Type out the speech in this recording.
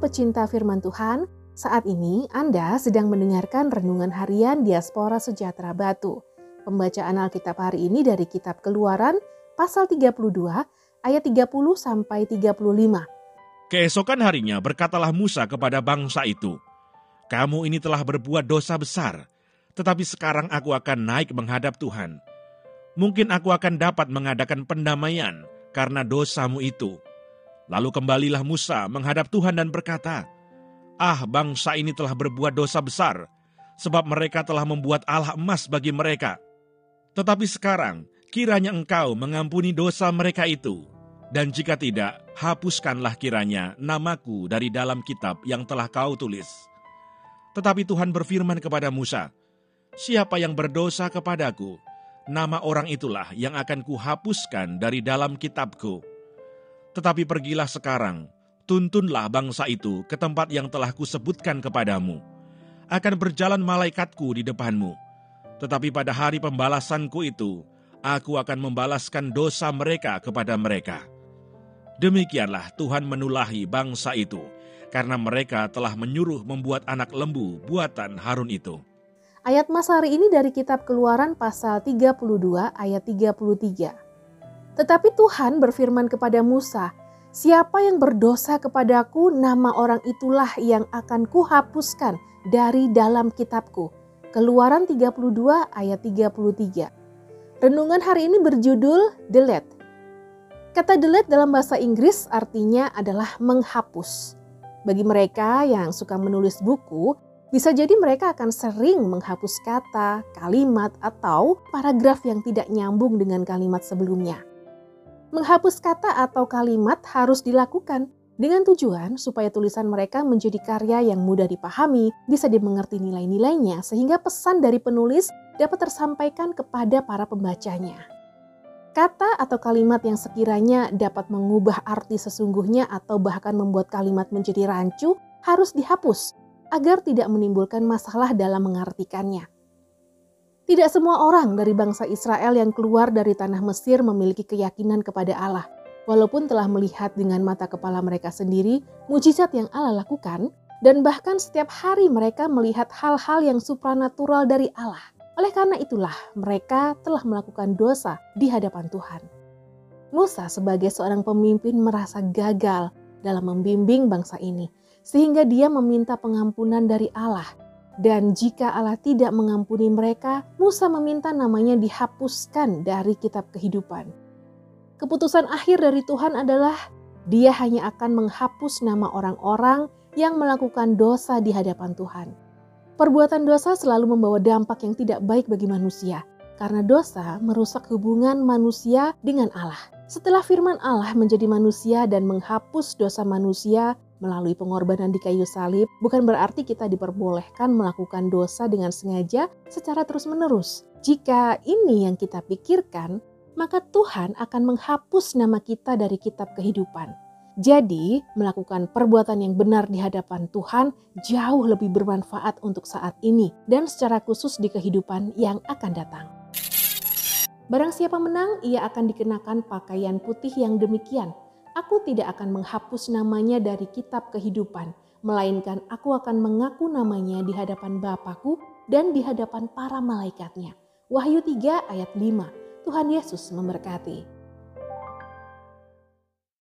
pecinta firman Tuhan, saat ini Anda sedang mendengarkan Renungan Harian Diaspora Sejahtera Batu. Pembacaan Alkitab hari ini dari kitab Keluaran pasal 32 ayat 30 sampai 35. Keesokan harinya berkatalah Musa kepada bangsa itu, "Kamu ini telah berbuat dosa besar, tetapi sekarang aku akan naik menghadap Tuhan. Mungkin aku akan dapat mengadakan pendamaian karena dosamu itu." Lalu kembalilah Musa menghadap Tuhan dan berkata, Ah bangsa ini telah berbuat dosa besar, sebab mereka telah membuat Allah emas bagi mereka. Tetapi sekarang, kiranya engkau mengampuni dosa mereka itu. Dan jika tidak, hapuskanlah kiranya namaku dari dalam kitab yang telah kau tulis. Tetapi Tuhan berfirman kepada Musa, Siapa yang berdosa kepadaku, nama orang itulah yang akan kuhapuskan dari dalam kitabku.' Tetapi pergilah sekarang, tuntunlah bangsa itu ke tempat yang telah kusebutkan kepadamu. Akan berjalan malaikatku di depanmu. Tetapi pada hari pembalasanku itu, aku akan membalaskan dosa mereka kepada mereka. Demikianlah Tuhan menulahi bangsa itu, karena mereka telah menyuruh membuat anak lembu buatan Harun itu. Ayat Mas hari ini dari kitab Keluaran pasal 32 ayat 33. Tetapi Tuhan berfirman kepada Musa, Siapa yang berdosa kepadaku, nama orang itulah yang akan kuhapuskan dari dalam kitabku. Keluaran 32 ayat 33. Renungan hari ini berjudul Delete. Kata delete dalam bahasa Inggris artinya adalah menghapus. Bagi mereka yang suka menulis buku, bisa jadi mereka akan sering menghapus kata, kalimat, atau paragraf yang tidak nyambung dengan kalimat sebelumnya. Menghapus kata atau kalimat harus dilakukan dengan tujuan supaya tulisan mereka menjadi karya yang mudah dipahami, bisa dimengerti nilai-nilainya, sehingga pesan dari penulis dapat tersampaikan kepada para pembacanya. Kata atau kalimat yang sekiranya dapat mengubah arti sesungguhnya atau bahkan membuat kalimat menjadi rancu harus dihapus agar tidak menimbulkan masalah dalam mengartikannya. Tidak semua orang dari bangsa Israel yang keluar dari tanah Mesir memiliki keyakinan kepada Allah. Walaupun telah melihat dengan mata kepala mereka sendiri mujizat yang Allah lakukan, dan bahkan setiap hari mereka melihat hal-hal yang supranatural dari Allah. Oleh karena itulah mereka telah melakukan dosa di hadapan Tuhan. Musa sebagai seorang pemimpin merasa gagal dalam membimbing bangsa ini, sehingga dia meminta pengampunan dari Allah dan jika Allah tidak mengampuni mereka, Musa meminta namanya dihapuskan dari kitab kehidupan. Keputusan akhir dari Tuhan adalah dia hanya akan menghapus nama orang-orang yang melakukan dosa di hadapan Tuhan. Perbuatan dosa selalu membawa dampak yang tidak baik bagi manusia, karena dosa merusak hubungan manusia dengan Allah. Setelah firman Allah menjadi manusia dan menghapus dosa manusia, melalui pengorbanan di kayu salib bukan berarti kita diperbolehkan melakukan dosa dengan sengaja secara terus-menerus. Jika ini yang kita pikirkan, maka Tuhan akan menghapus nama kita dari kitab kehidupan. Jadi, melakukan perbuatan yang benar di hadapan Tuhan jauh lebih bermanfaat untuk saat ini dan secara khusus di kehidupan yang akan datang. Barang siapa menang, ia akan dikenakan pakaian putih yang demikian, Aku tidak akan menghapus namanya dari kitab kehidupan, melainkan aku akan mengaku namanya di hadapan Bapakku dan di hadapan para malaikatnya. Wahyu 3 ayat 5. Tuhan Yesus memberkati.